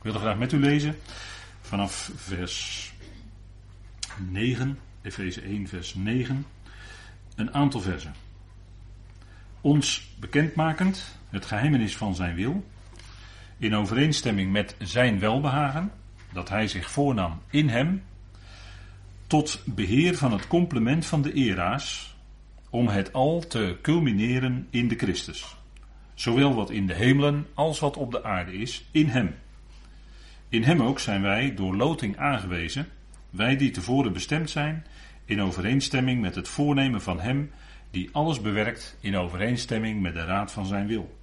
Ik wil er graag met u lezen vanaf vers 9, Efeze 1, vers 9, een aantal versen. Ons bekendmakend het geheimenis van zijn wil, in overeenstemming met zijn welbehagen, dat hij zich voornam in hem, tot beheer van het complement van de era's, om het al te culmineren in de Christus. Zowel wat in de hemelen als wat op de aarde is, in hem. In hem ook zijn wij door loting aangewezen, wij die tevoren bestemd zijn, in overeenstemming met het voornemen van hem die alles bewerkt in overeenstemming met de raad van zijn wil.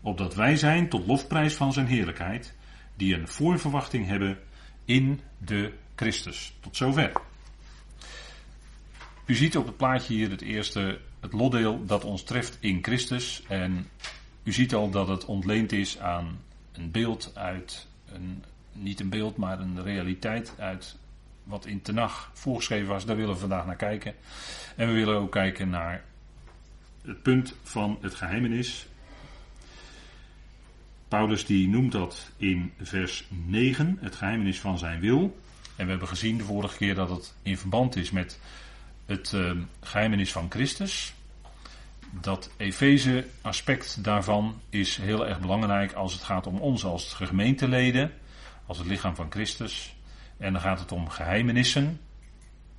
Opdat wij zijn tot lofprijs van zijn heerlijkheid, die een voorverwachting hebben in de Christus. Tot zover. U ziet op het plaatje hier het eerste, het lotdeel dat ons treft in Christus. En u ziet al dat het ontleend is aan een beeld uit, een, niet een beeld, maar een realiteit uit wat in Tenach voorgeschreven was. Daar willen we vandaag naar kijken. En we willen ook kijken naar het punt van het geheimenis. Paulus die noemt dat in vers 9, het geheimenis van zijn wil. En we hebben gezien de vorige keer dat het in verband is met het uh, geheimenis van Christus. Dat Efeze aspect daarvan is heel erg belangrijk als het gaat om ons als gemeenteleden, als het lichaam van Christus. En dan gaat het om geheimenissen,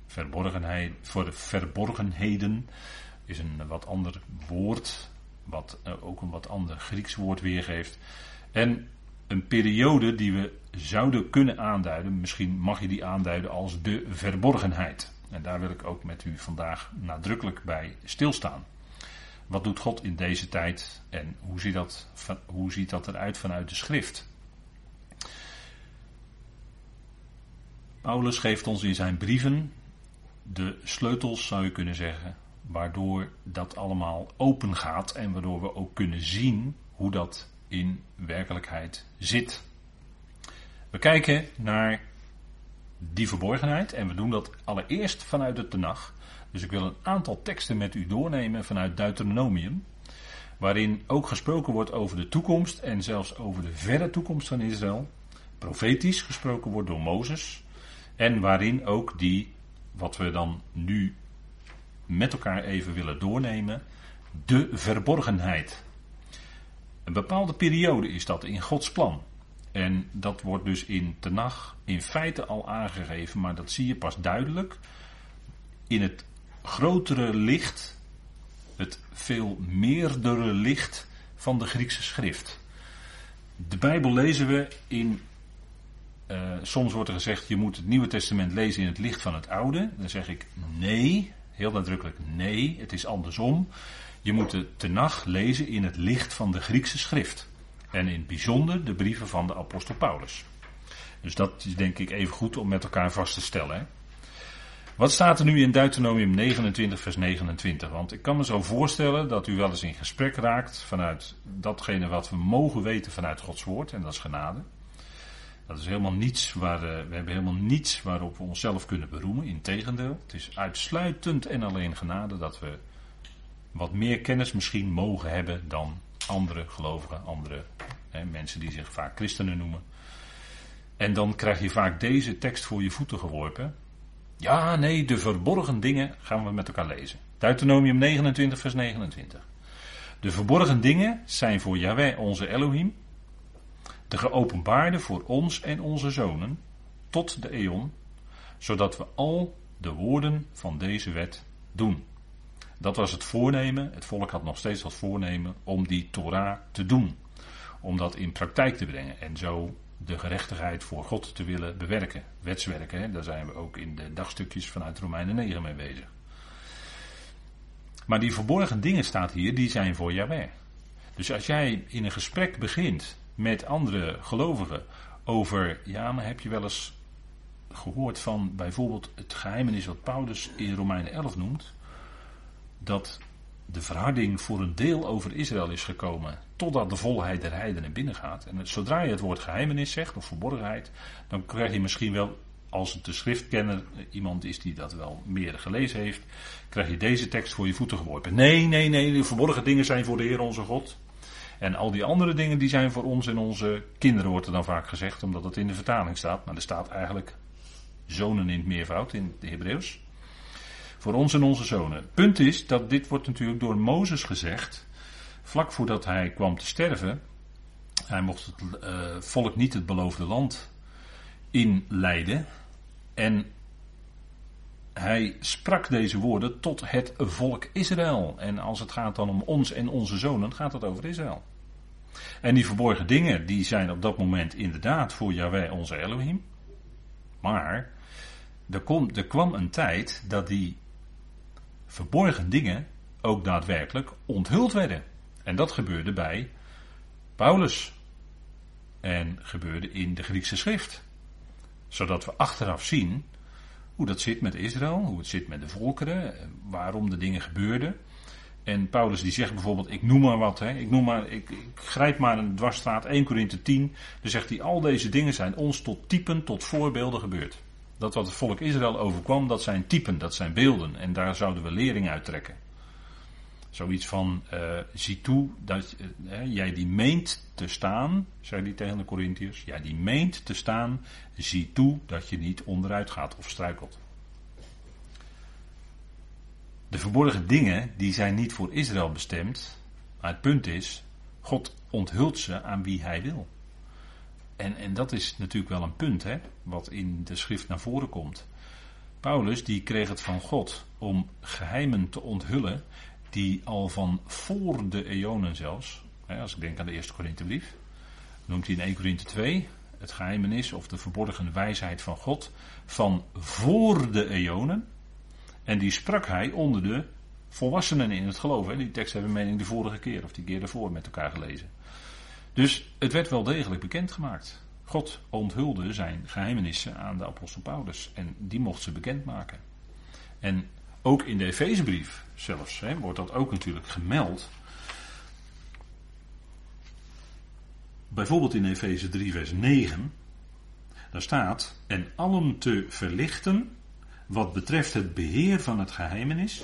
verborgenheid, voor verborgenheden is een wat ander woord, wat uh, ook een wat ander Grieks woord weergeeft. En een periode die we zouden kunnen aanduiden, misschien mag je die aanduiden als de verborgenheid. En daar wil ik ook met u vandaag nadrukkelijk bij stilstaan. Wat doet God in deze tijd en hoe ziet dat, hoe ziet dat eruit vanuit de schrift? Paulus geeft ons in zijn brieven de sleutels, zou je kunnen zeggen, waardoor dat allemaal open gaat en waardoor we ook kunnen zien hoe dat in werkelijkheid zit. We kijken naar die verborgenheid en we doen dat allereerst vanuit de Tenach. Dus ik wil een aantal teksten met u doornemen vanuit Deuteronomium, waarin ook gesproken wordt over de toekomst en zelfs over de verre toekomst van Israël. Profetisch gesproken wordt door Mozes en waarin ook die, wat we dan nu met elkaar even willen doornemen, de verborgenheid. Een bepaalde periode is dat in Gods plan. En dat wordt dus in Tenach in feite al aangegeven, maar dat zie je pas duidelijk in het grotere licht, het veel meerdere licht van de Griekse schrift. De Bijbel lezen we in. Uh, soms wordt er gezegd: je moet het Nieuwe Testament lezen in het licht van het Oude. Dan zeg ik nee, heel nadrukkelijk nee, het is andersom. Je moet de Tenach lezen in het licht van de Griekse schrift. En in het bijzonder de brieven van de apostel Paulus. Dus dat is denk ik even goed om met elkaar vast te stellen. Hè? Wat staat er nu in Deuteronomium 29, vers 29? Want ik kan me zo voorstellen dat u wel eens in gesprek raakt vanuit datgene wat we mogen weten vanuit Gods woord, en dat is genade. Dat is helemaal niets waar, uh, we hebben helemaal niets waarop we onszelf kunnen beroemen. Integendeel, het is uitsluitend en alleen genade dat we wat meer kennis misschien mogen hebben dan andere gelovigen, andere hè, mensen die zich vaak christenen noemen. En dan krijg je vaak deze tekst voor je voeten geworpen. Ja, nee, de verborgen dingen gaan we met elkaar lezen. Deuteronomium 29, vers 29. De verborgen dingen zijn voor Yahweh onze Elohim, de geopenbaarde voor ons en onze zonen, tot de eon, zodat we al de woorden van deze wet doen. Dat was het voornemen. Het volk had nog steeds wat voornemen om die Torah te doen. Om dat in praktijk te brengen. En zo de gerechtigheid voor God te willen bewerken. Wetswerken, daar zijn we ook in de dagstukjes vanuit Romeinen 9 mee bezig. Maar die verborgen dingen staat hier, die zijn voor Yahweh. Dus als jij in een gesprek begint met andere gelovigen over, ja, maar heb je wel eens gehoord van bijvoorbeeld het geheimenis wat Paulus in Romeinen 11 noemt? dat de verharding voor een deel over Israël is gekomen. Totdat de volheid der heidenen binnengaat. En zodra je het woord geheimenis zegt, of verborgenheid, dan krijg je misschien wel, als het de schriftkenner iemand is die dat wel meer gelezen heeft, krijg je deze tekst voor je voeten geworpen. Nee, nee, nee, de verborgen dingen zijn voor de Heer onze God. En al die andere dingen die zijn voor ons en onze kinderen, wordt er dan vaak gezegd, omdat het in de vertaling staat. Maar er staat eigenlijk zonen in het meervoud in het Hebreeuws. Voor ons en onze zonen. Punt is dat dit wordt natuurlijk door Mozes gezegd, vlak voordat hij kwam te sterven. Hij mocht het uh, volk niet het beloofde land inleiden. En hij sprak deze woorden tot het volk Israël. En als het gaat dan om ons en onze zonen, gaat het over Israël. En die verborgen dingen, die zijn op dat moment inderdaad voor Yahweh onze Elohim. Maar er, er kwam een tijd dat die verborgen dingen ook daadwerkelijk onthuld werden. En dat gebeurde bij Paulus. En gebeurde in de Griekse schrift. Zodat we achteraf zien hoe dat zit met Israël, hoe het zit met de volkeren, waarom de dingen gebeurden. En Paulus die zegt bijvoorbeeld, ik noem maar wat, hè, ik, noem maar, ik, ik grijp maar een dwarsstraat, 1 Korinthe 10. Dan zegt hij, al deze dingen zijn ons tot typen, tot voorbeelden gebeurd. Dat wat het volk Israël overkwam, dat zijn typen, dat zijn beelden. En daar zouden we lering uit trekken. Zoiets van, uh, zie toe dat uh, jij die meent te staan, zei hij tegen de Corinthiërs. Jij die meent te staan, zie toe dat je niet onderuit gaat of struikelt. De verborgen dingen, die zijn niet voor Israël bestemd. Maar het punt is, God onthult ze aan wie hij wil. En, en dat is natuurlijk wel een punt, hè, wat in de schrift naar voren komt. Paulus, die kreeg het van God om geheimen te onthullen die al van voor de eonen zelfs, als ik denk aan de eerste Korinthebrief, noemt hij in 1 Korinthe 2 het geheimenis of de verborgen wijsheid van God van voor de eonen. En die sprak hij onder de volwassenen in het geloof. Die tekst hebben we mening de vorige keer of die keer daarvoor met elkaar gelezen. Dus het werd wel degelijk bekendgemaakt. God onthulde zijn geheimenissen aan de apostel Paulus en die mocht ze bekendmaken. En ook in de Efezebrief zelfs hè, wordt dat ook natuurlijk gemeld. Bijvoorbeeld in Efeze 3, vers 9. Daar staat: En allen te verlichten. wat betreft het beheer van het geheimenis.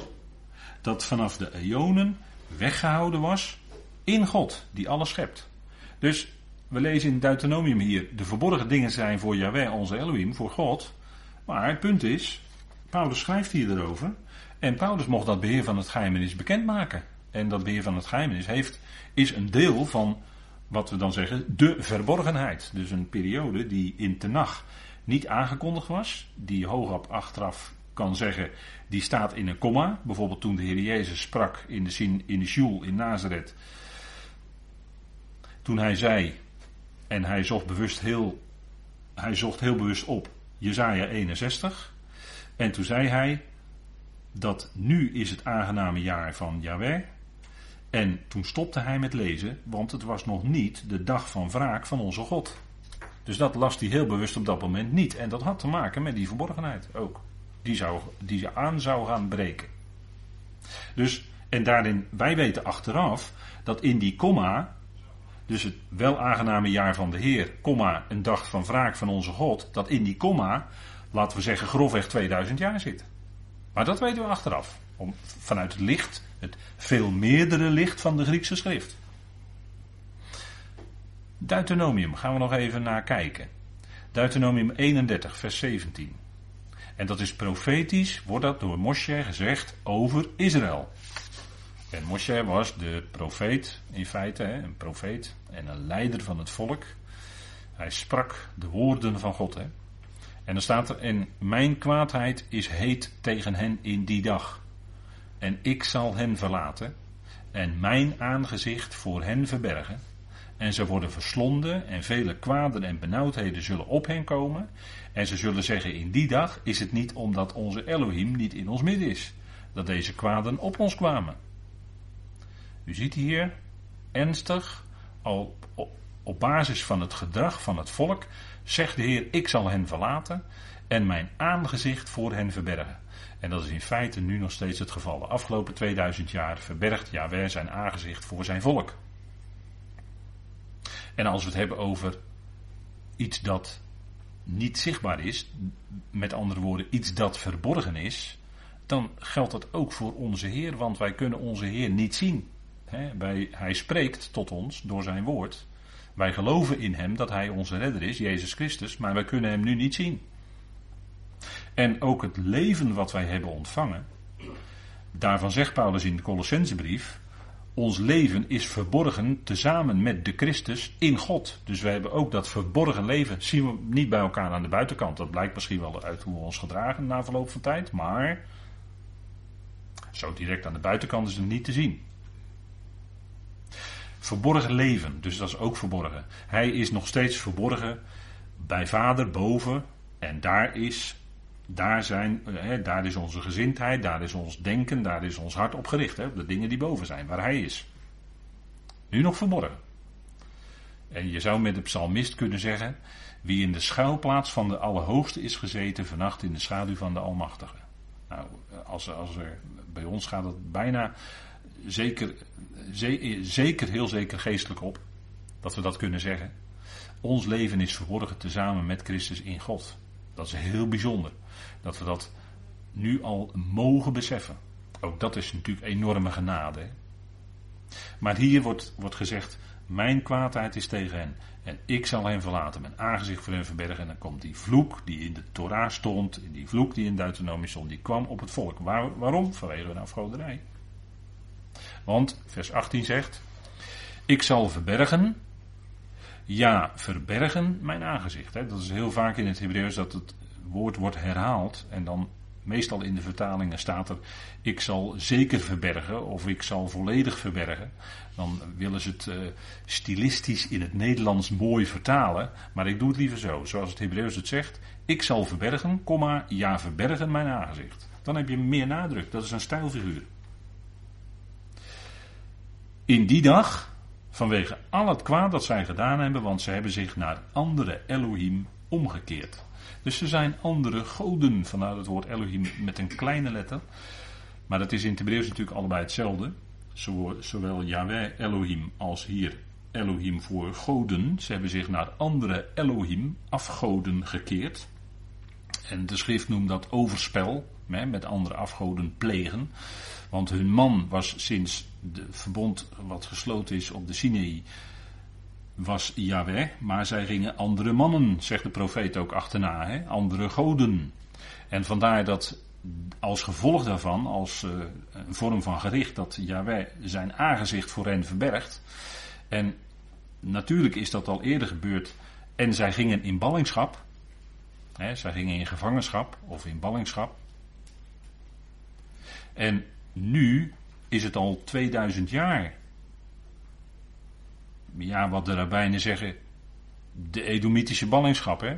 dat vanaf de eonen weggehouden was. in God, die alles schept. Dus we lezen in Deuteronomium hier: de verborgen dingen zijn voor Yahweh, onze Elohim, voor God. Maar het punt is, Paulus schrijft hier erover. En Paulus mocht dat beheer van het geheimenis bekendmaken. En dat beheer van het geheimenis heeft, is een deel van wat we dan zeggen de verborgenheid. Dus een periode die in Tenach niet aangekondigd was. Die hoogop achteraf kan zeggen, die staat in een komma. Bijvoorbeeld toen de Heer Jezus sprak in de, in de Shul in Nazareth. Toen hij zei, en hij zocht bewust heel, hij zocht heel bewust op Jezaja 61. En toen zei hij, dat nu is het aangename jaar van Yahweh. En toen stopte hij met lezen, want het was nog niet de dag van wraak van onze God. Dus dat las hij heel bewust op dat moment niet. En dat had te maken met die verborgenheid ook. Die, zou, die ze aan zou gaan breken. Dus, en daarin, wij weten achteraf dat in die komma, dus het wel aangename jaar van de Heer, komma, een dag van wraak van onze God, dat in die komma, laten we zeggen, grofweg 2000 jaar zit. Maar dat weten we achteraf. Om, vanuit het licht, het veel meerdere licht van de Griekse schrift. Deuteronomium gaan we nog even naar kijken. Deuteronomium 31, vers 17. En dat is profetisch, wordt dat door Moshe gezegd over Israël. En Moshe was de profeet, in feite, een profeet en een leider van het volk. Hij sprak de woorden van God. Hè. En dan staat er, en mijn kwaadheid is heet tegen hen in die dag. En ik zal hen verlaten en mijn aangezicht voor hen verbergen. En ze worden verslonden en vele kwaden en benauwdheden zullen op hen komen. En ze zullen zeggen, in die dag is het niet omdat onze Elohim niet in ons midden is. Dat deze kwaden op ons kwamen. U ziet hier ernstig, al op basis van het gedrag van het volk, zegt de Heer, ik zal hen verlaten en mijn aangezicht voor hen verbergen. En dat is in feite nu nog steeds het geval. De afgelopen 2000 jaar verbergt Yahweh zijn aangezicht voor zijn volk. En als we het hebben over iets dat niet zichtbaar is, met andere woorden, iets dat verborgen is, dan geldt dat ook voor onze Heer, want wij kunnen onze Heer niet zien. Hij spreekt tot ons door zijn woord. Wij geloven in hem dat hij onze redder is, Jezus Christus, maar wij kunnen hem nu niet zien. En ook het leven wat wij hebben ontvangen, daarvan zegt Paulus in de Colossensebrief, ons leven is verborgen tezamen met de Christus in God. Dus we hebben ook dat verborgen leven, zien we niet bij elkaar aan de buitenkant. Dat blijkt misschien wel uit hoe we ons gedragen na verloop van tijd, maar zo direct aan de buitenkant is het niet te zien. Verborgen leven, dus dat is ook verborgen. Hij is nog steeds verborgen bij Vader boven en daar is, daar zijn, hè, daar is onze gezindheid, daar is ons denken, daar is ons hart op gericht. Hè, de dingen die boven zijn, waar hij is. Nu nog verborgen. En je zou met de psalmist kunnen zeggen, wie in de schuilplaats van de Allerhoogste is gezeten, vannacht in de schaduw van de Almachtige. Nou, als, als er, bij ons gaat het bijna zeker, zeker, heel zeker geestelijk op. Dat we dat kunnen zeggen. Ons leven is verborgen tezamen met Christus in God. Dat is heel bijzonder. Dat we dat nu al mogen beseffen. Ook dat is natuurlijk enorme genade. Maar hier wordt, wordt gezegd: Mijn kwaadheid is tegen hen. En ik zal hen verlaten, mijn aangezicht voor hen verbergen. En dan komt die vloek die in de Torah stond, die vloek die in Deuteronomie stond, die kwam op het volk. waarom? Vanwege een afgoderij. Want vers 18 zegt: Ik zal verbergen, ja, verbergen mijn aangezicht. Dat is heel vaak in het Hebreeuws dat het woord wordt herhaald en dan meestal in de vertalingen staat er: Ik zal zeker verbergen of ik zal volledig verbergen. Dan willen ze het uh, stilistisch in het Nederlands mooi vertalen, maar ik doe het liever zo, zoals het Hebreeuws het zegt: Ik zal verbergen, ja, verbergen mijn aangezicht. Dan heb je meer nadruk, dat is een stijlfiguur. In die dag, vanwege al het kwaad dat zij gedaan hebben, want ze hebben zich naar andere Elohim omgekeerd. Dus ze zijn andere goden, vanuit het woord Elohim met een kleine letter. Maar dat is in het natuurlijk allebei hetzelfde. Zowel Yahweh Elohim als hier Elohim voor goden. Ze hebben zich naar andere Elohim, afgoden, gekeerd. En de schrift noemt dat overspel, met andere afgoden plegen. Want hun man was sinds de verbond wat gesloten is op de Sinai, was Yahweh, maar zij gingen andere mannen, zegt de profeet ook achterna, hè? andere goden. En vandaar dat als gevolg daarvan, als uh, een vorm van gericht, dat Yahweh zijn aangezicht voor hen verbergt. En natuurlijk is dat al eerder gebeurd. En zij gingen in ballingschap. Hè, zij gingen in gevangenschap of in ballingschap. En nu is het al 2000 jaar. Ja, wat de rabbijnen zeggen, de Edomitische ballingschap, hè?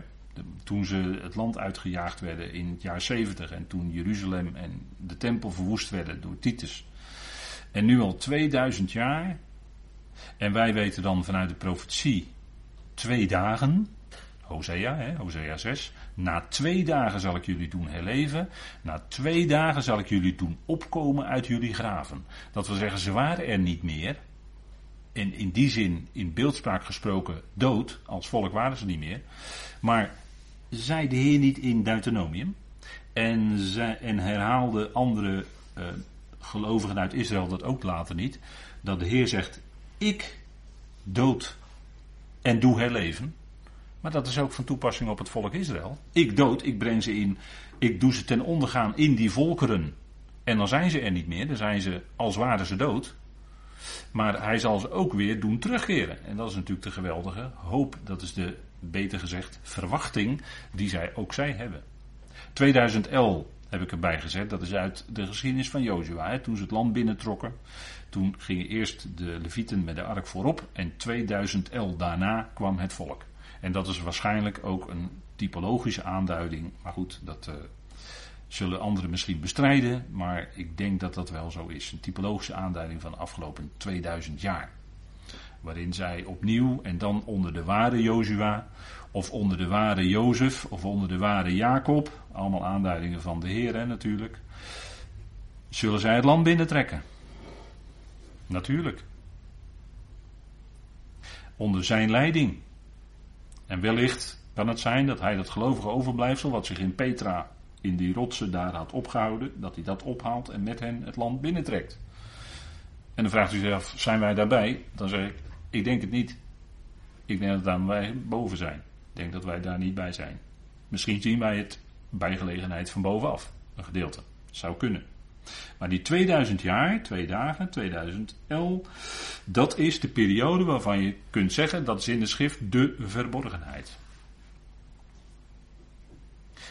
toen ze het land uitgejaagd werden in het jaar 70 en toen Jeruzalem en de tempel verwoest werden door Titus. En nu al 2000 jaar. En wij weten dan vanuit de profetie twee dagen. Hosea, hè, Hosea 6. Na twee dagen zal ik jullie doen herleven. Na twee dagen zal ik jullie doen opkomen uit jullie graven. Dat wil zeggen, ze waren er niet meer. En in die zin, in beeldspraak gesproken, dood. Als volk waren ze niet meer. Maar zei de Heer niet in Deuteronomium. En, zij, en herhaalde andere uh, gelovigen uit Israël dat ook later niet. Dat de Heer zegt: Ik dood en doe herleven. Maar dat is ook van toepassing op het volk Israël. Ik dood, ik breng ze in, ik doe ze ten ondergaan in die volkeren. En dan zijn ze er niet meer, dan zijn ze als waren ze dood. Maar hij zal ze ook weer doen terugkeren. En dat is natuurlijk de geweldige hoop, dat is de, beter gezegd, verwachting die zij ook zij hebben. 2011 heb ik erbij gezet, dat is uit de geschiedenis van Jozua. Toen ze het land binnentrokken, toen gingen eerst de levieten met de ark voorop en 2011 daarna kwam het volk. En dat is waarschijnlijk ook een typologische aanduiding. Maar goed, dat uh, zullen anderen misschien bestrijden. Maar ik denk dat dat wel zo is. Een typologische aanduiding van de afgelopen 2000 jaar. Waarin zij opnieuw en dan onder de ware Jozua. Of onder de ware Jozef. Of onder de ware Jacob. Allemaal aanduidingen van de Heer natuurlijk. Zullen zij het land binnentrekken. Natuurlijk. Onder zijn leiding. En wellicht kan het zijn dat hij dat gelovige overblijfsel, wat zich in Petra in die rotsen daar had opgehouden, dat hij dat ophaalt en met hen het land binnentrekt. En dan vraagt u zich af, zijn wij daarbij? Dan zeg ik, ik denk het niet. Ik denk dat dan wij boven zijn. Ik denk dat wij daar niet bij zijn. Misschien zien wij het bij gelegenheid van bovenaf. Een gedeelte. Zou kunnen. Maar die 2000 jaar, twee dagen, 2011, dat is de periode waarvan je kunt zeggen dat is in de schrift de verborgenheid.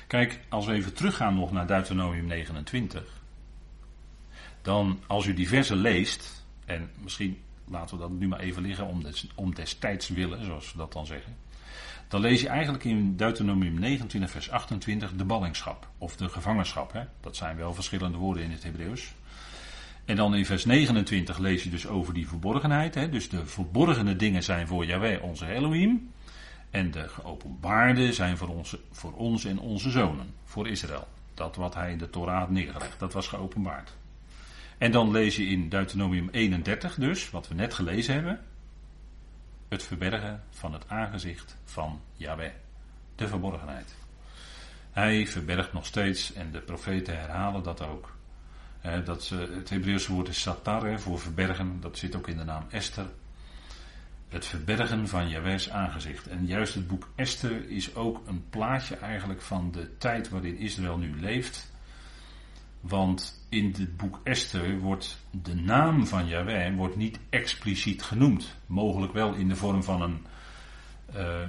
Kijk, als we even teruggaan nog naar Deuteronomium 29, dan als u die leest, en misschien laten we dat nu maar even liggen om, des, om destijds willen, zoals we dat dan zeggen. Dan lees je eigenlijk in Deuteronomium 29, vers 28 de ballingschap of de gevangenschap. Hè? Dat zijn wel verschillende woorden in het Hebreeuws. En dan in vers 29 lees je dus over die verborgenheid. Hè? Dus de verborgene dingen zijn voor Yahweh onze Elohim. En de geopenbaarde zijn voor ons, voor ons en onze zonen, voor Israël. Dat wat hij in de Torah had neergelegd, dat was geopenbaard. En dan lees je in Deuteronomium 31 dus, wat we net gelezen hebben, het verbergen van het aangezicht van Yahweh. De verborgenheid. Hij verbergt nog steeds, en de profeten herhalen dat ook. dat, het Hebreeuwse woord is satar voor verbergen, dat zit ook in de naam Esther. Het verbergen van Jahweh's aangezicht. En juist het boek Esther is ook een plaatje eigenlijk van de tijd waarin Israël nu leeft. Want in het boek Esther wordt de naam van Yahweh wordt niet expliciet genoemd. Mogelijk wel in de vorm van een, uh,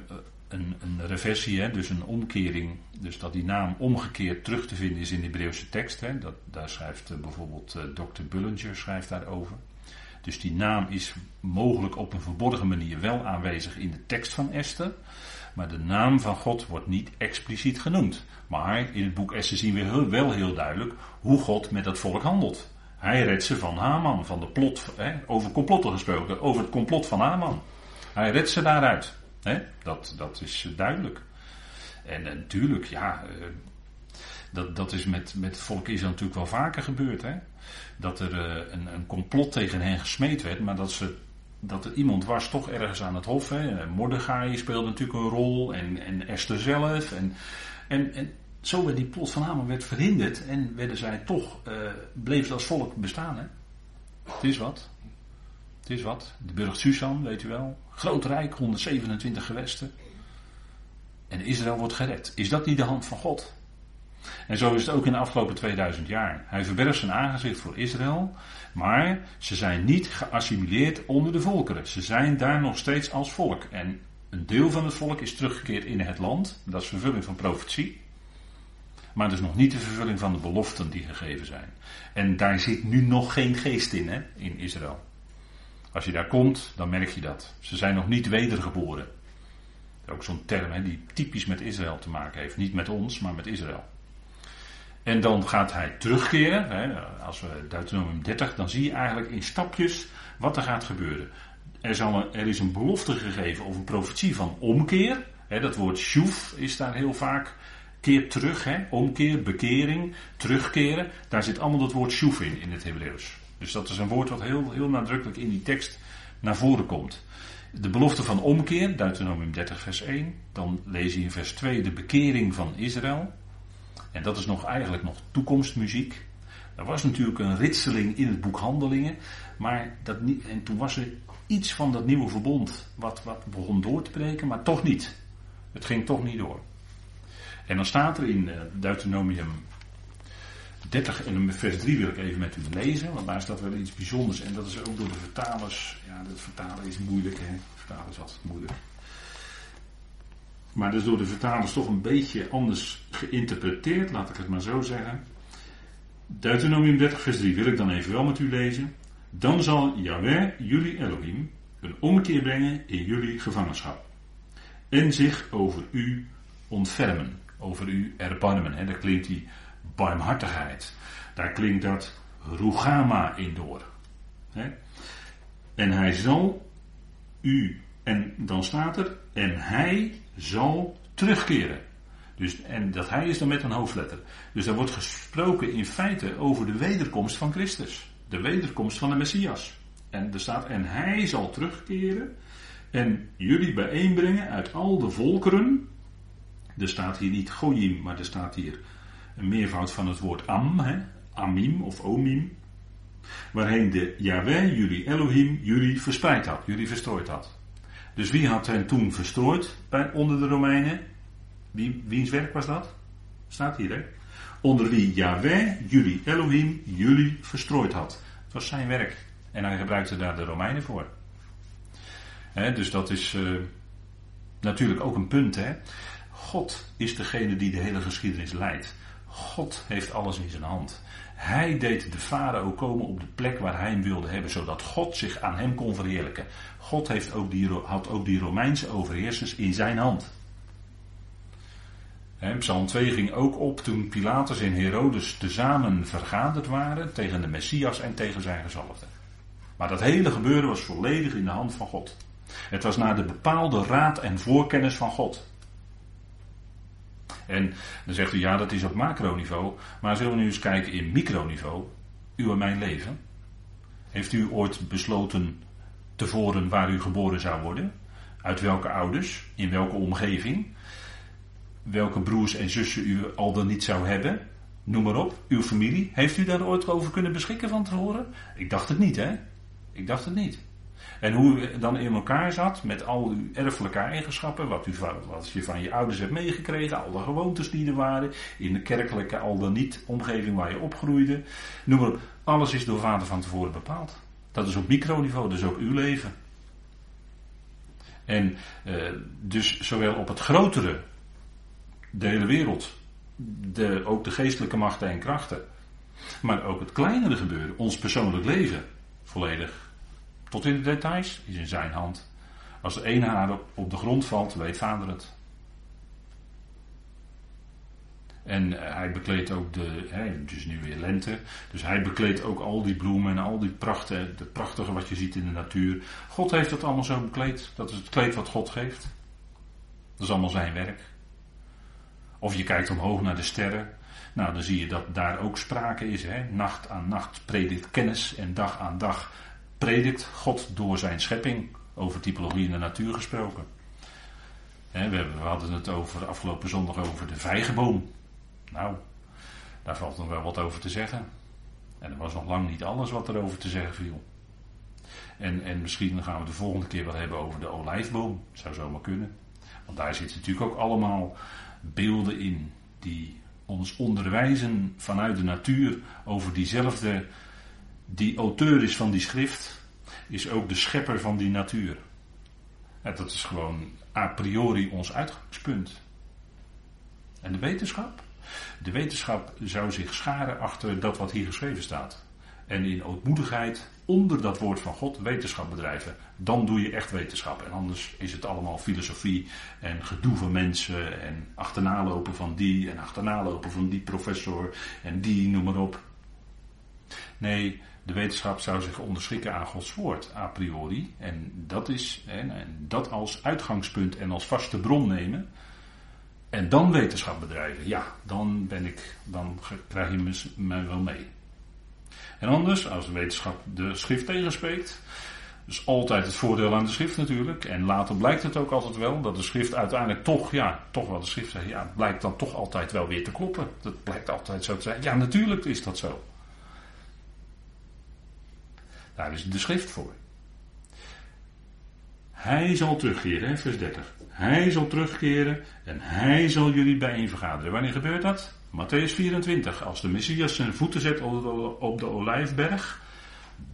een, een reversie, hè, dus een omkering. Dus dat die naam omgekeerd terug te vinden is in de Hebreeuwse tekst. Hè. Dat, daar schrijft uh, bijvoorbeeld uh, Dr. Bullinger schrijft daarover. Dus die naam is mogelijk op een verborgen manier wel aanwezig in de tekst van Esther. Maar de naam van God wordt niet expliciet genoemd. Maar in het boek Esther zien we wel heel duidelijk hoe God met dat volk handelt. Hij redt ze van Haman, van de plot, hè, over complotten gesproken, over het complot van Haman. Hij redt ze daaruit. Hè, dat, dat is duidelijk. En natuurlijk, ja, eh, dat, dat is met, met het volk Israël natuurlijk wel vaker gebeurd. Hè? Dat er uh, een, een complot tegen hen gesmeed werd, maar dat ze dat er iemand was toch ergens aan het hof. Hè. Mordechai speelde natuurlijk een rol en, en Esther zelf. En, en, en zo werd die plot van Haman werd verhinderd en werden zij toch, uh, bleef als volk bestaan. Hè. Het is wat. Het is wat. De burcht Susan, weet u wel. Groot rijk, 127 gewesten. En Israël wordt gered. Is dat niet de hand van God? En zo is het ook in de afgelopen 2000 jaar. Hij verbergt zijn aangezicht voor Israël, maar ze zijn niet geassimileerd onder de volkeren. Ze zijn daar nog steeds als volk. En een deel van het volk is teruggekeerd in het land. Dat is vervulling van profetie. Maar dat is nog niet de vervulling van de beloften die gegeven zijn. En daar zit nu nog geen geest in, hè, in Israël. Als je daar komt, dan merk je dat. Ze zijn nog niet wedergeboren. Ook zo'n term hè, die typisch met Israël te maken heeft. Niet met ons, maar met Israël. En dan gaat hij terugkeren. Hè, als we Deuteronomium 30, dan zie je eigenlijk in stapjes wat er gaat gebeuren. Er, zal er is een belofte gegeven of een profetie van omkeer. Hè, dat woord shuv is daar heel vaak. Keer terug, hè, omkeer, bekering, terugkeren. Daar zit allemaal dat woord shuv in, in het Hebreeuws. Dus dat is een woord wat heel, heel nadrukkelijk in die tekst naar voren komt. De belofte van omkeer, Deuteronomium 30 vers 1. Dan lees je in vers 2 de bekering van Israël. En dat is nog eigenlijk nog toekomstmuziek. Er was natuurlijk een ritseling in het boek Handelingen. Maar dat niet, en toen was er iets van dat nieuwe verbond wat, wat begon door te breken, maar toch niet. Het ging toch niet door. En dan staat er in uh, Deuteronomium 30 en vers 3 wil ik even met u lezen, want daar staat wel iets bijzonders en dat is ook door de vertalers. Ja, dat vertalen is moeilijk, hè. Vertalen is altijd moeilijk. Maar dat is door de vertalers toch een beetje anders geïnterpreteerd, laat ik het maar zo zeggen. Deuteronomium 30, vers 3 wil ik dan even wel met u lezen. Dan zal Yahweh, jullie Elohim, een omkeer brengen in jullie gevangenschap. En zich over u ontfermen, over u erbarmen. Hè. Daar klinkt die barmhartigheid. Daar klinkt dat rugama in door. En hij zal u, en dan staat er, en hij zal terugkeren. Dus, en dat hij is dan met een hoofdletter. Dus er wordt gesproken in feite over de wederkomst van Christus. De wederkomst van de Messias. En er staat, en hij zal terugkeren en jullie bijeenbrengen uit al de volkeren. Er staat hier niet Goyim, maar er staat hier een meervoud van het woord Am, hè? Amim of Omim. Waarheen de Yahweh, jullie Elohim, jullie verspreid had, jullie verstrooid had. Dus wie had hen toen verstrooid bij, onder de Romeinen? Wie, wiens werk was dat? Staat hier, hè? Onder wie Yahweh, jullie Elohim, jullie verstrooid had. Het was zijn werk. En hij gebruikte daar de Romeinen voor. dus dat is uh, natuurlijk ook een punt. Hè? God is degene die de hele geschiedenis leidt. God heeft alles in zijn hand. Hij deed de farao komen op de plek waar hij hem wilde hebben, zodat God zich aan hem kon verheerlijken. God heeft ook die, had ook die Romeinse overheersers in zijn hand. Psalm 2 ging ook op toen Pilatus en Herodes tezamen vergaderd waren tegen de Messias en tegen zijn gezalfde. Maar dat hele gebeuren was volledig in de hand van God. Het was naar de bepaalde raad en voorkennis van God. En dan zegt u ja, dat is op macroniveau. Maar zullen we nu eens kijken in microniveau? U en mijn leven. Heeft u ooit besloten tevoren waar u geboren zou worden? Uit welke ouders? In welke omgeving? Welke broers en zussen u al dan niet zou hebben? Noem maar op. Uw familie. Heeft u daar ooit over kunnen beschikken van tevoren? Ik dacht het niet, hè? Ik dacht het niet. En hoe u dan in elkaar zat met al uw erfelijke eigenschappen, wat, u, wat je van je ouders hebt meegekregen, al de gewoontes die er waren, in de kerkelijke al dan niet omgeving waar je opgroeide. Noem maar alles is door vader van tevoren bepaald. Dat is op microniveau, dus ook uw leven. En uh, dus zowel op het grotere, de hele wereld, de, ook de geestelijke machten en krachten, maar ook het kleinere gebeuren, ons persoonlijk leven, volledig tot in de details is in zijn hand. Als er één haar op de grond valt, weet vader het. En eh, hij bekleedt ook de, het is nu weer lente, dus hij bekleedt ook al die bloemen en al die prachten, de prachtige wat je ziet in de natuur. God heeft dat allemaal zo bekleed. Dat is het kleed wat God geeft. Dat is allemaal zijn werk. Of je kijkt omhoog naar de sterren. Nou, dan zie je dat daar ook sprake is. Hè? Nacht aan nacht predikt kennis en dag aan dag predikt God door zijn schepping. Over typologie in de natuur gesproken. we, hadden het over afgelopen zondag over de vijgenboom. Nou, daar valt nog wel wat over te zeggen. En er was nog lang niet alles wat er over te zeggen viel. En, en misschien gaan we de volgende keer wel hebben over de olijfboom. Zou zomaar kunnen. Want daar zitten natuurlijk ook allemaal beelden in die ons onderwijzen vanuit de natuur over diezelfde die auteur is van die schrift, is ook de schepper van die natuur. En dat is gewoon a priori ons uitgangspunt. En de wetenschap? De wetenschap zou zich scharen achter dat wat hier geschreven staat. En in ootmoedigheid onder dat woord van God wetenschap bedrijven. Dan doe je echt wetenschap. En anders is het allemaal filosofie en gedoe van mensen. En achterna lopen van die en achterna lopen van die professor en die, noem maar op. Nee, de wetenschap zou zich onderschikken aan Gods woord a priori. En dat is, en dat als uitgangspunt en als vaste bron nemen. En dan wetenschap bedrijven. Ja, dan ben ik, dan krijg je me wel mee. En anders, als de wetenschap de schrift tegenspreekt. Dus altijd het voordeel aan de schrift natuurlijk. En later blijkt het ook altijd wel dat de schrift uiteindelijk toch, ja, toch wel de schrift zegt. Ja, blijkt dan toch altijd wel weer te kloppen. Dat blijkt altijd zo te zijn. Ja, natuurlijk is dat zo. Daar is de schrift voor. Hij zal terugkeren, vers 30. Hij zal terugkeren en hij zal jullie bijeen vergaderen. Wanneer gebeurt dat? Matthäus 24. Als de Messias zijn voeten zet op de, Olijfberg,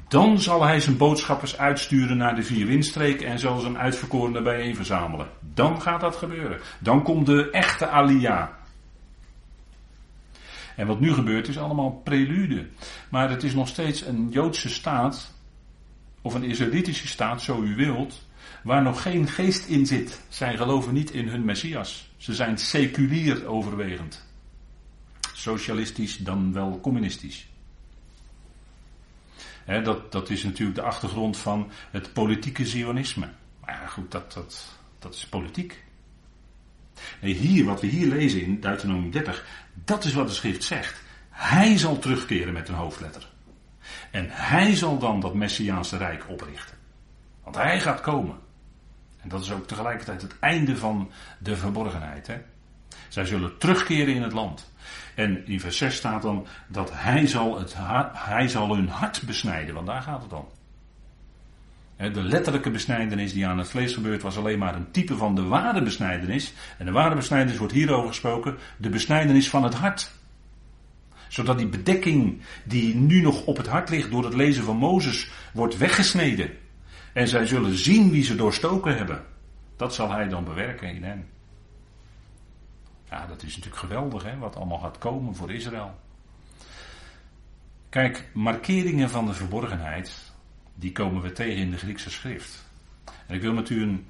dan zal hij zijn boodschappers uitsturen naar de vier windstreken en zal zijn uitverkorenen bijeen verzamelen. Dan gaat dat gebeuren. Dan komt de echte Alia. En wat nu gebeurt is allemaal prelude. Maar het is nog steeds een Joodse staat, of een Israëlitische staat, zo u wilt, waar nog geen geest in zit. Zij geloven niet in hun Messias. Ze zijn seculier overwegend. Socialistisch dan wel communistisch. dat, dat is natuurlijk de achtergrond van het politieke zionisme. Maar goed, dat, dat, dat is politiek. Nee, hier, wat we hier lezen in Deuteronomium 30, dat is wat de schrift zegt. Hij zal terugkeren met een hoofdletter. En hij zal dan dat Messiaanse rijk oprichten. Want hij gaat komen. En dat is ook tegelijkertijd het einde van de verborgenheid. Hè? Zij zullen terugkeren in het land. En in vers 6 staat dan dat hij zal, het, hij zal hun hart besnijden, want daar gaat het om. De letterlijke besnijdenis die aan het vlees gebeurt was alleen maar een type van de ware besnijdenis. En de ware besnijdenis wordt hierover gesproken, de besnijdenis van het hart. Zodat die bedekking die nu nog op het hart ligt door het lezen van Mozes wordt weggesneden. En zij zullen zien wie ze doorstoken hebben. Dat zal hij dan bewerken in hen. Ja, dat is natuurlijk geweldig, hè, wat allemaal gaat komen voor Israël. Kijk, markeringen van de verborgenheid, die komen we tegen in de Griekse schrift. En ik wil met u een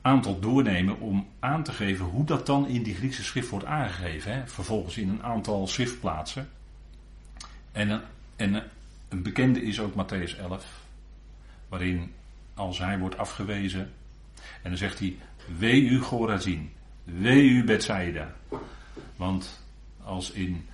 aantal doornemen om aan te geven hoe dat dan in die Griekse schrift wordt aangegeven. Hè. Vervolgens in een aantal schriftplaatsen. En, een, en een bekende is ook Matthäus 11, waarin als hij wordt afgewezen, en dan zegt hij, wee u Gorazin, wee u Bethsaida. Want als in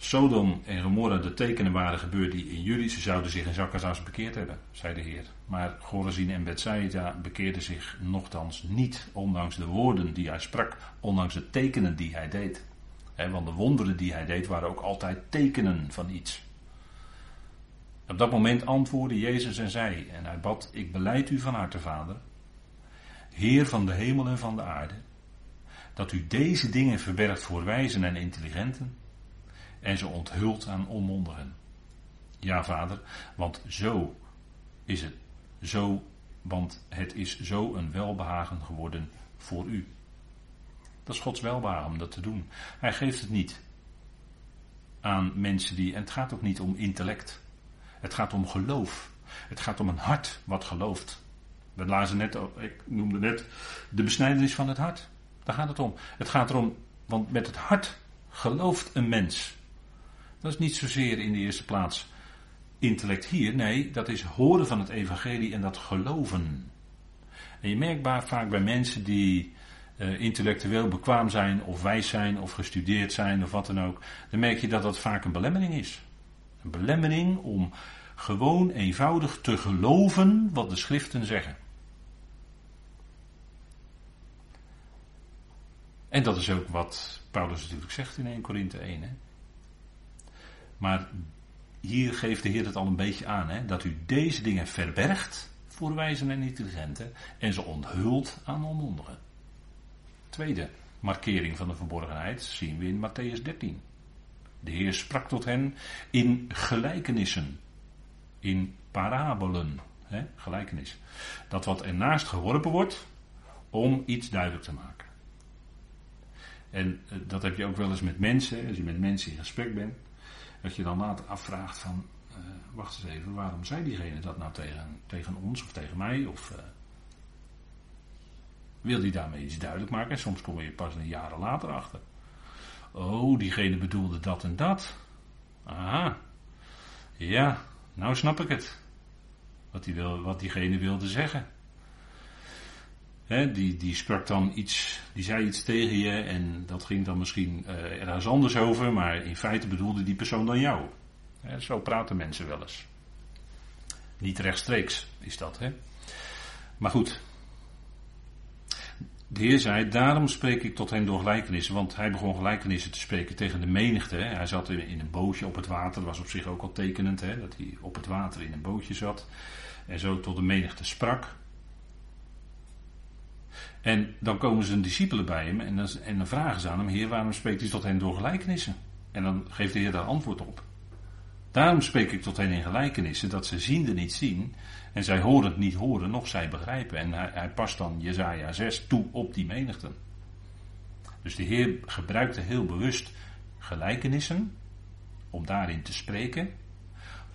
Sodom en Gomorra de tekenen waren gebeurd die in jullie, ze zouden zich in Zakkazaas bekeerd hebben, zei de Heer. Maar Gorazin en Bethsaida bekeerden zich nogthans niet, ondanks de woorden die hij sprak, ondanks de tekenen die hij deed. want de wonderen die hij deed waren ook altijd tekenen van iets. Op dat moment antwoordde Jezus en zei, en hij bad, ik beleid u van harte, Vader, Heer van de hemel en van de aarde, dat u deze dingen verbergt voor wijzen en intelligenten en ze onthult aan onmondigen. Ja, Vader, want zo is het. Zo, want het is zo een welbehagen geworden voor u. Dat is Gods welbehagen om dat te doen. Hij geeft het niet aan mensen die. En het gaat ook niet om intellect. Het gaat om geloof. Het gaat om een hart wat gelooft. We lazen net, ik noemde net de besnijdenis van het hart. Daar gaat het om. Het gaat erom, want met het hart gelooft een mens. Dat is niet zozeer in de eerste plaats intellect hier. Nee, dat is horen van het evangelie en dat geloven. En je merkt vaak bij mensen die uh, intellectueel bekwaam zijn of wijs zijn of gestudeerd zijn of wat dan ook. Dan merk je dat dat vaak een belemmering is. Een belemmering om gewoon eenvoudig te geloven wat de schriften zeggen. En dat is ook wat Paulus natuurlijk zegt in 1 Korinthe 1. Hè? Maar hier geeft de Heer het al een beetje aan, hè? dat u deze dingen verbergt voor wijzen en intelligenten en ze onthult aan onmondigen. Tweede markering van de verborgenheid zien we in Matthäus 13. De Heer sprak tot hen in gelijkenissen, in parabolen, hè? gelijkenis. Dat wat ernaast geworpen wordt om iets duidelijk te maken. En eh, dat heb je ook wel eens met mensen, als je met mensen in gesprek bent, dat je dan later afvraagt van, uh, wacht eens even, waarom zei diegene dat nou tegen, tegen ons of tegen mij? Of uh, wil die daarmee iets duidelijk maken? En soms kom je pas een jaren later achter. Oh, diegene bedoelde dat en dat. Aha. Ja, nou snap ik het. Wat, wil, wat diegene wilde zeggen die, die sprak dan iets, die zei iets tegen je en dat ging dan misschien uh, ergens anders over, maar in feite bedoelde die persoon dan jou. zo praten mensen wel eens. Niet rechtstreeks is dat, hè. Maar goed. De Heer zei, daarom spreek ik tot hen door gelijkenissen, want hij begon gelijkenissen te spreken tegen de menigte. Hij zat in een bootje op het water, dat was op zich ook al tekenend, hè, dat hij op het water in een bootje zat. En zo tot de menigte sprak. En dan komen zijn discipelen bij hem en dan, en vragen ze aan hem: Heer, waarom spreekt u tot hen door gelijkenissen? En dan geeft de Heer daar antwoord op. Daarom spreek ik tot hen in gelijkenissen, dat ze ziende niet zien en zij horend niet horen, nog zij begrijpen. En hij, hij past dan Jezaja 6 toe op die menigten. Dus de Heer gebruikte heel bewust gelijkenissen om daarin te spreken,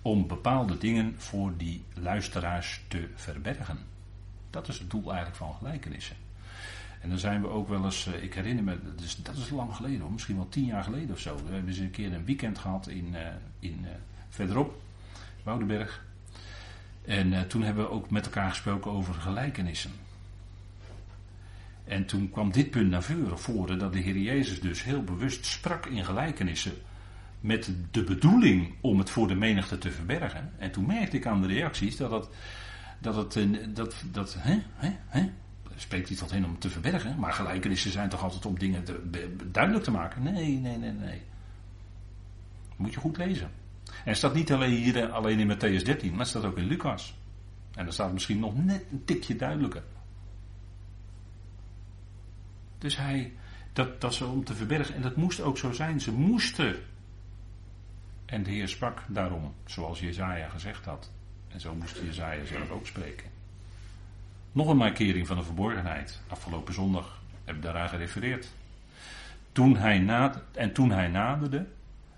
om bepaalde dingen voor die luisteraars te verbergen. Dat is het doel eigenlijk van gelijkenissen. En dan zijn we ook wel eens, eh, ik herinner me, dat is, dat is lang geleden hoor, misschien wel tien jaar geleden of zo. We hebben eens een keer een weekend gehad in, uh, in uh, verderop, Woudenberg. En toen hebben we ook met elkaar gesproken over gelijkenissen. En toen kwam dit punt naar voren, dat de Heer Jezus dus heel bewust sprak in gelijkenissen. Met de bedoeling om het voor de menigte te verbergen. En toen merkte ik aan de reacties dat het, dat het, dat, dat hè, hè, hè, spreekt hij tot hen om te verbergen? Maar gelijkenissen zijn toch altijd om dingen te, duidelijk te maken? Nee, nee, nee, nee. Moet je goed lezen. En staat niet alleen hier alleen in Matthäus 13, maar staat ook in Lucas. En dan staat misschien nog net een tikje duidelijker. Dus hij, dat, dat ze om te verbergen, en dat moest ook zo zijn. Ze moesten. En de Heer sprak daarom, zoals Jezaja gezegd had. En zo moest Jezaja zelf ook spreken. Nog een markering van de verborgenheid. Afgelopen zondag heb ik daaraan gerefereerd. Toen hij na, en toen hij naderde,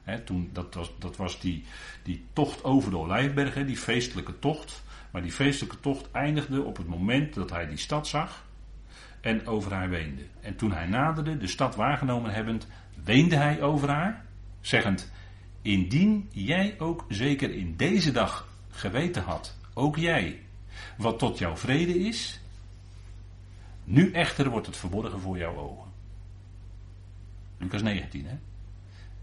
hè, toen, dat was, dat was die, die tocht over de Olijfberg, hè, die feestelijke tocht. Maar die feestelijke tocht eindigde op het moment dat hij die stad zag en over haar weende. En toen hij naderde, de stad waargenomen hebbend, weende hij over haar, zeggend: Indien jij ook zeker in deze dag geweten had, ook jij, wat tot jouw vrede is, nu echter wordt het verborgen voor jouw ogen. Lucas 19, hè?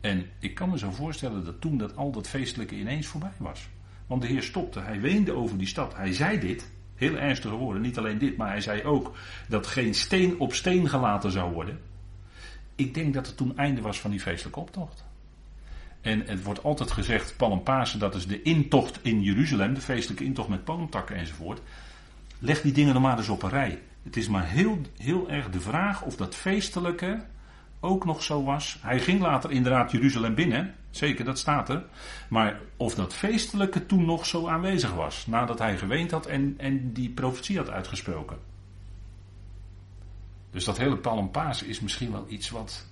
En ik kan me zo voorstellen dat toen dat al dat feestelijke ineens voorbij was. Want de Heer stopte, hij weende over die stad. Hij zei dit, heel ernstige woorden, niet alleen dit, maar hij zei ook dat geen steen op steen gelaten zou worden. Ik denk dat het toen einde was van die feestelijke optocht. En het wordt altijd gezegd, Pasen, dat is de intocht in Jeruzalem, de feestelijke intocht met palmtakken enzovoort. Leg die dingen nog maar eens op een rij. Het is maar heel, heel erg de vraag of dat feestelijke ook nog zo was. Hij ging later inderdaad Jeruzalem binnen, zeker, dat staat er. Maar of dat feestelijke toen nog zo aanwezig was, nadat hij geweend had en, en die profetie had uitgesproken. Dus dat hele Palmpaas is misschien wel iets wat.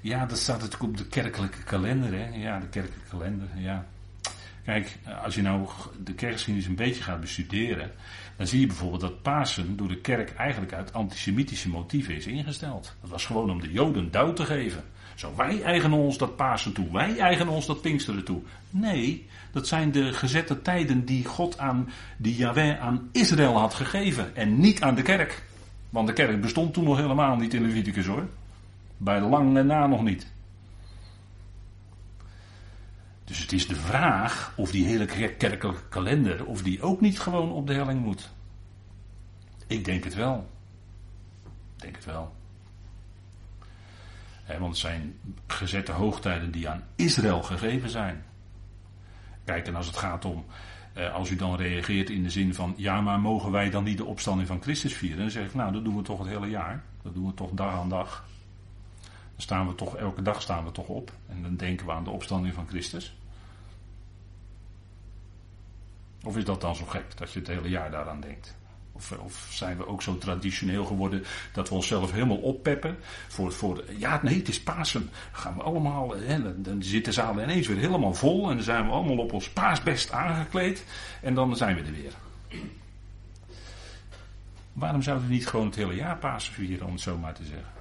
Ja, dat staat natuurlijk op de kerkelijke kalender, hè? Ja, de kerkelijke kalender, ja. Kijk, als je nou de kerkgeschiedenis een beetje gaat bestuderen, dan zie je bijvoorbeeld dat Pasen door de kerk eigenlijk uit antisemitische motieven is ingesteld. Dat was gewoon om de Joden duw te geven. Zo, wij eigenen ons dat Pasen toe, wij eigenen ons dat Pinksteren toe. Nee, dat zijn de gezette tijden die God aan, die Yahweh aan Israël had gegeven en niet aan de kerk. Want de kerk bestond toen nog helemaal niet in Leviticus hoor. Bij lang en na nog niet. Dus het is de vraag of die hele kerkelijke kalender, of die ook niet gewoon op de helling moet. Ik denk het wel. Ik denk het wel. want het zijn gezette hoogtijden die aan Israël gegeven zijn. Kijk, en als het gaat om, eh, als u dan reageert in de zin van, ja, maar mogen wij dan niet de opstanding van Christus vieren? Dan zeg ik, nou, dat doen we toch het hele jaar. Dat doen we toch dag aan dag. Dan staan we toch, elke dag staan we toch op. En dan denken we aan de opstanding van Christus. Of is dat dan zo gek dat je het hele jaar daaraan denkt? Of, of, zijn we ook zo traditioneel geworden dat we onszelf helemaal oppeppen voor, voor ja nee het is Pasen. Gaan we allemaal, hè, dan zit de zaal ineens weer helemaal vol en dan zijn we allemaal op ons paasbest aangekleed en dan zijn we er weer. Waarom zouden we niet gewoon het hele jaar Pasen vieren om het zo maar te zeggen?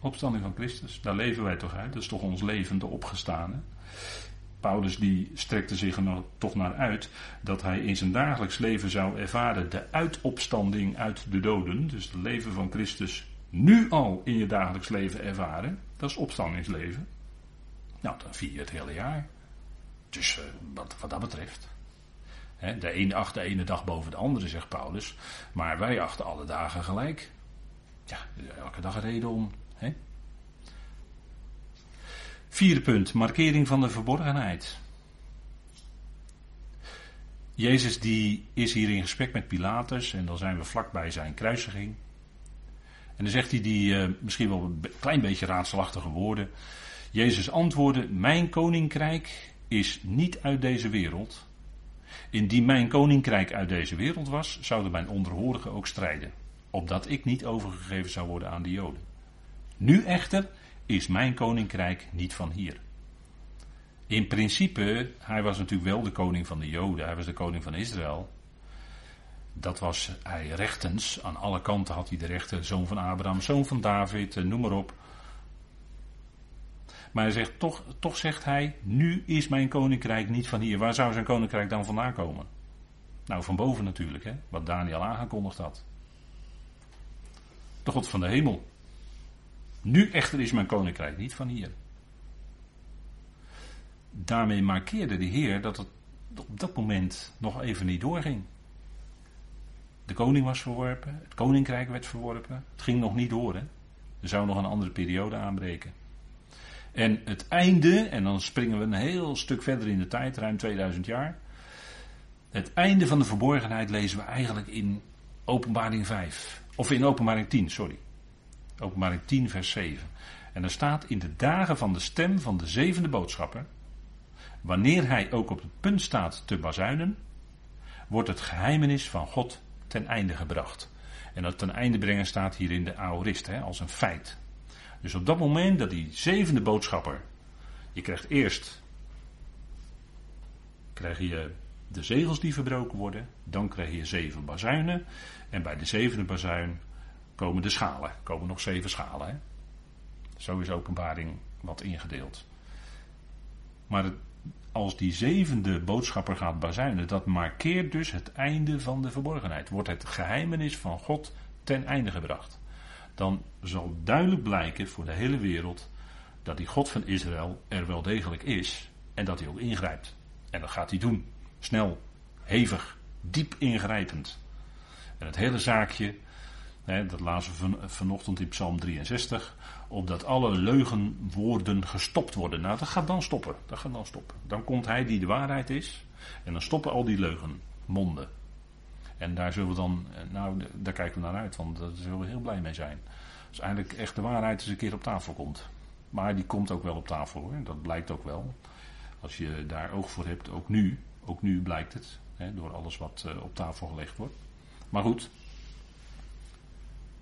Opstanding van Christus, daar leven wij toch uit, dat is toch ons levende opgestane. Paulus die strekte zich er toch naar uit dat hij in zijn dagelijks leven zou ervaren de uitopstanding uit de doden. Dus het leven van Christus nu al in je dagelijks leven ervaren. Dat is opstandingsleven. Nou, dan vier je het hele jaar. Dus uh, wat, wat dat betreft. de ene acht de ene dag boven de andere, zegt Paulus. Maar wij achten alle dagen gelijk. Ja, elke dag reden om Vierde punt, markering van de verborgenheid. Jezus die is hier in gesprek met Pilatus en dan zijn we vlakbij zijn kruisiging. En dan zegt hij die uh, misschien wel een klein beetje raadselachtige woorden. Jezus antwoordde, mijn koninkrijk is niet uit deze wereld. Indien mijn koninkrijk uit deze wereld was, zouden mijn onderhorigen ook strijden. Opdat ik niet overgegeven zou worden aan de Joden. Nu echter is mijn koninkrijk niet van hier. In principe, hij was natuurlijk wel de koning van de Joden, hij was de koning van Israël. Dat was hij rechtens, aan alle kanten had hij de rechten, zoon van Abraham, zoon van David, eh, noem maar op. Maar hij zegt, toch, toch zegt hij, nu is mijn koninkrijk niet van hier. Waar zou zijn koninkrijk dan vandaan komen? Nou, van boven natuurlijk, hè, wat Daniel aangekondigd had. De God van de hemel. Nu echter is mijn koninkrijk niet van hier. Daarmee markeerde de Heer dat het op dat moment nog even niet doorging. De koning was verworpen, het koninkrijk werd verworpen. Het ging nog niet door, hè. Er zou nog een andere periode aanbreken. En het einde, en dan springen we een heel stuk verder in de tijd, ruim 2000 jaar. Het einde van de verborgenheid lezen we eigenlijk in Openbaring 5. Of in Openbaring 10, sorry. Openbaring 10, vers 7. En er staat in de dagen van de stem van de zevende boodschapper. Wanneer hij ook op het punt staat te bazuinen, wordt het geheimenis van God ten einde gebracht. En dat ten einde brengen staat hier in de aorist, hè, als een feit. Dus op dat moment dat die zevende boodschapper, je krijgt eerst krijg je de zegels die verbroken worden, dan krijg je zeven bazuinen en bij de zevende bazuin komen de schalen, komen nog zeven schalen. Hè. Zo is openbaring wat ingedeeld. Maar als die zevende boodschapper gaat bazuinen, dat markeert dus het einde van de verborgenheid. Wordt het geheimenis van God ten einde gebracht. Dan zal duidelijk blijken voor de hele wereld dat die God van Israël er wel degelijk is en dat hij ook ingrijpt. En dat gaat hij doen. Snel, hevig, diep ingrijpend. En het hele zaakje, dat lazen we van, vanochtend in Psalm 63, opdat alle leugenwoorden gestopt worden. Nou, dat gaat dan stoppen. Dat gaat dan stoppen. Dan komt hij die de waarheid is. En dan stoppen al die leugenmonden. En daar zullen we dan, eh, nou, daar kijken we naar uit, want daar zullen we heel blij mee zijn. Als eigenlijk echt de waarheid eens een keer op tafel komt. Maar die komt ook wel op tafel hoor, dat blijkt ook wel. Als je daar oog voor hebt, ook nu, ook nu blijkt het, door alles wat uh, op tafel gelegd wordt. Maar goed,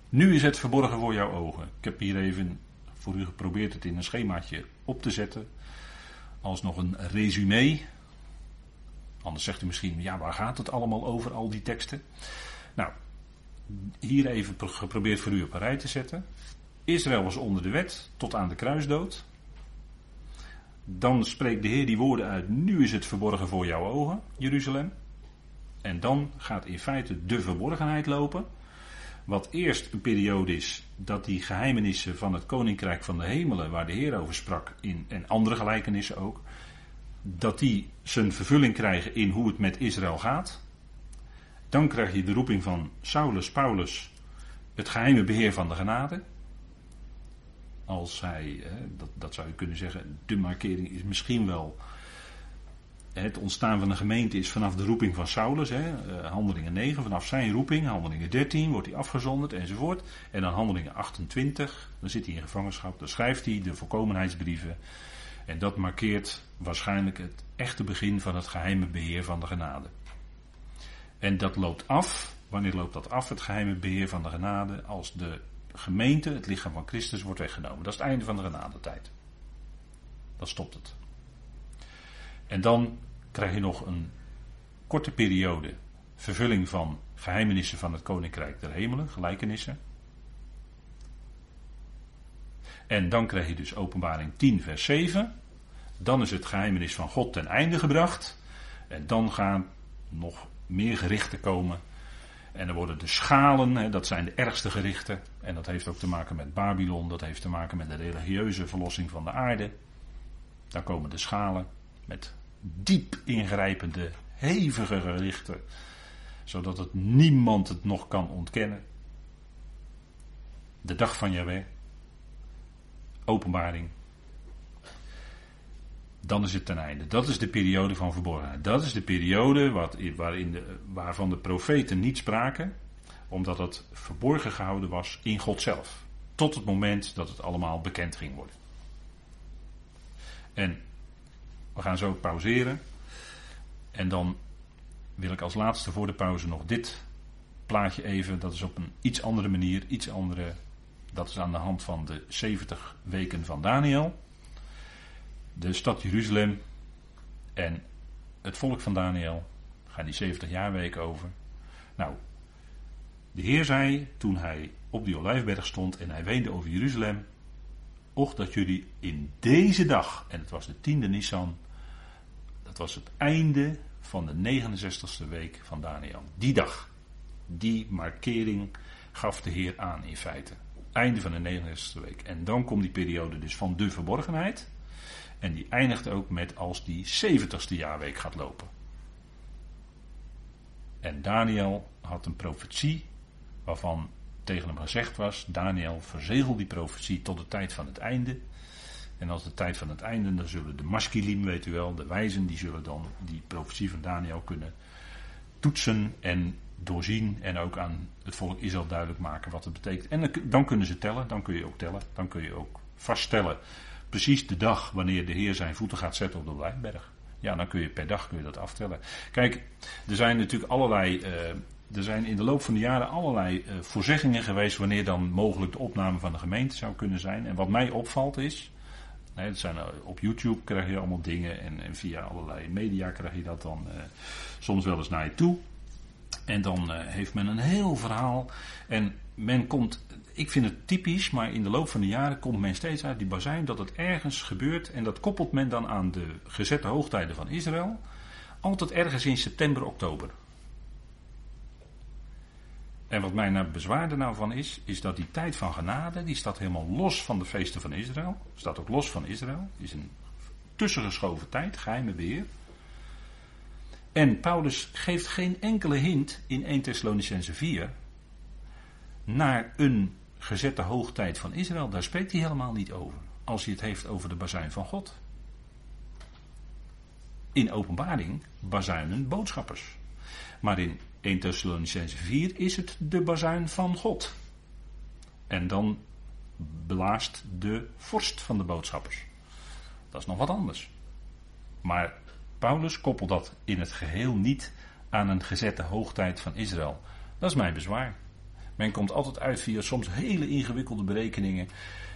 nu is het verborgen voor jouw ogen. Ik heb hier even voor u geprobeerd het in een schemaatje op te zetten. Als nog een resume. Anders zegt u misschien, ja, waar gaat het allemaal over, al die teksten? Nou, hier even geprobeerd voor u op een rij te zetten. Israël was onder de wet tot aan de kruisdood. Dan spreekt de Heer die woorden uit: Nu is het verborgen voor jouw ogen, Jeruzalem. En dan gaat in feite de verborgenheid lopen. Wat eerst een periode is dat die geheimenissen van het koninkrijk van de hemelen, waar de Heer over sprak, in, en andere gelijkenissen ook, dat die zijn vervulling krijgen in hoe het met Israël gaat. Dan krijg je de roeping van Saulus, Paulus, het geheime beheer van de genade. Als hij, dat, dat zou je kunnen zeggen, de markering is misschien wel het ontstaan van een gemeente is vanaf de roeping van Saulus, hè, eh, handelingen 9, vanaf zijn roeping, handelingen 13 wordt hij afgezonderd enzovoort. En dan handelingen 28, dan zit hij in gevangenschap, dan schrijft hij de volkomenheidsbrieven. En dat markeert waarschijnlijk het echte begin van het geheime beheer van de genade. En dat loopt af, wanneer loopt dat af, het geheime beheer van de genade, als de gemeente, het lichaam van Christus, wordt weggenomen. Dat is het einde van de genadetijd. Dan stopt het. En dan krijg je nog een korte periode vervulling van geheimenissen van het Koninkrijk der Hemelen, gelijkenissen. En dan krijg je dus openbaring 10, vers 7. Dan is het geheimenis van God ten einde gebracht. En dan gaan nog meer gerichten komen. En dan worden de schalen, dat zijn de ergste gerichten. En dat heeft ook te maken met Babylon, dat heeft te maken met de religieuze verlossing van de aarde. Dan komen de schalen met diep ingrijpende, hevige gerichten, zodat het niemand het nog kan ontkennen. De dag van Jahweh, openbaring, dan is het ten einde. Dat is de periode van verborgenheid. Dat is de periode wat, waarin de, waarvan de profeten niet spraken, omdat het verborgen gehouden was in God zelf. Tot het moment dat het allemaal bekend ging worden. En we gaan zo pauzeren. En dan wil ik als laatste voor de pauze nog dit plaatje even. Dat is op een iets andere manier, iets andere. Dat is aan de hand van de 70 weken van Daniel. De stad Jeruzalem en het volk van Daniel gaan die 70 jaarweken over. Nou, de Heer zei toen hij op die olijfberg stond en hij weende over Jeruzalem. Och dat jullie in deze dag, en het was de tiende Nisan, was het einde van de 69ste week van Daniel. Die dag, die markering gaf de Heer aan in feite. Einde van de 69ste week. En dan komt die periode dus van de verborgenheid. En die eindigt ook met als die 70ste jaarweek gaat lopen. En Daniel had een profetie waarvan tegen hem gezegd was: Daniel, verzegel die profetie tot de tijd van het einde. En als de tijd van het einde, dan zullen de maskilim, weet u wel, de wijzen, die zullen dan die profetie van Daniel kunnen toetsen en doorzien. En ook aan het volk Israël duidelijk maken wat het betekent. En dan kunnen ze tellen, dan kun je ook tellen, dan kun je ook vaststellen. Precies de dag wanneer de Heer zijn voeten gaat zetten op de Blijberg. Ja, dan kun je per dag kun je dat aftellen. Kijk, er zijn natuurlijk allerlei. Uh, er zijn in de loop van de jaren allerlei uh, voorzeggingen geweest wanneer dan mogelijk de opname van de gemeente zou kunnen zijn. En wat mij opvalt is. Het zijn, eh, op YouTube krijg je allemaal dingen en, en via allerlei media krijg je dat dan uh, soms wel eens naar je toe. En dan uh, heeft men een heel verhaal. En men komt, ik vind het typisch, maar in de loop van de jaren komt men steeds uit die bazijn dat het ergens gebeurt. En dat koppelt men dan aan de gezette hoogtijden van Israël. Altijd ergens in september, oktober. En wat mij nou bezwaar nou van is, is dat die tijd van genade, die staat helemaal los van de feesten van Israël. Staat ook los van Israël. Is een tussengeschoven tijd, geheime beheer. En Paulus geeft geen enkele hint in 1 Thessalonicense 4 naar een gezette hoogtijd van Israël. Daar spreekt hij helemaal niet over. Als hij het heeft over de bazuin van God. In openbaring bazuinen boodschappers. Maar in 1 Thessalonicense 4 is het de bazuin van God. En dan blaast de vorst van de boodschappers. Dat is nog wat anders. Maar Paulus koppelt dat in het geheel niet aan een gezette hoogtijd van Israël. Dat is mijn bezwaar. Men komt altijd uit via soms hele ingewikkelde berekeningen.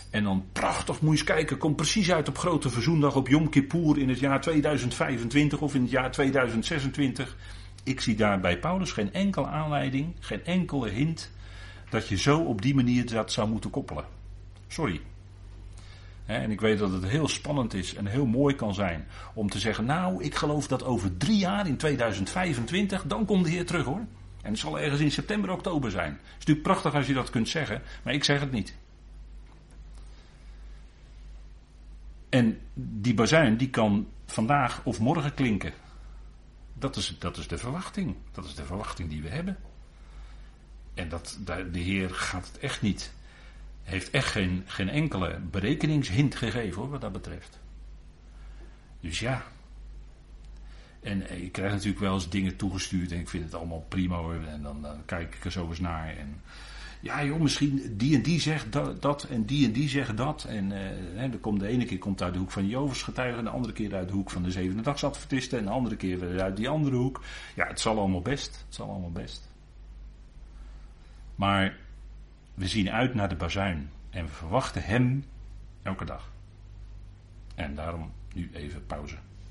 En dan prachtig, moet kijken, komt precies uit op Grote Verzoendag op Yom Kippur in het jaar 2025 of in het jaar 2026. Ik zie daar bij Paulus geen enkele aanleiding, geen enkele hint dat je zo op die manier dat zou moeten koppelen. Sorry. En ik weet dat het heel spannend is en heel mooi kan zijn om te zeggen, nou, ik geloof dat over drie jaar, in 2025, dan komt de Heer terug hoor. En het zal ergens in september, oktober zijn. Het is natuurlijk prachtig als je dat kunt zeggen, maar ik zeg het niet. En die bazuin die kan vandaag of morgen klinken. Dat is, dat is de verwachting. Dat is de verwachting die we hebben. En dat, de Heer gaat het echt niet. Heeft echt geen, geen enkele berekeningshint gegeven hoor, wat dat betreft. Dus ja. En ik krijg natuurlijk wel eens dingen toegestuurd en ik vind het allemaal prima hoor. En dan, dan kijk ik er zo eens naar. En ja joh, misschien die en die zegt dat, dat en die en die zeggen dat. En uh, dan komt de ene keer komt uit de hoek van Jovers getuigen, de andere keer uit de hoek van de zevende dagsadventisten en de andere keer weer uit die andere hoek. Ja, het zal allemaal best. Het zal allemaal best. Maar we zien uit naar de bazuin en we verwachten hem elke dag. En daarom nu even pauze.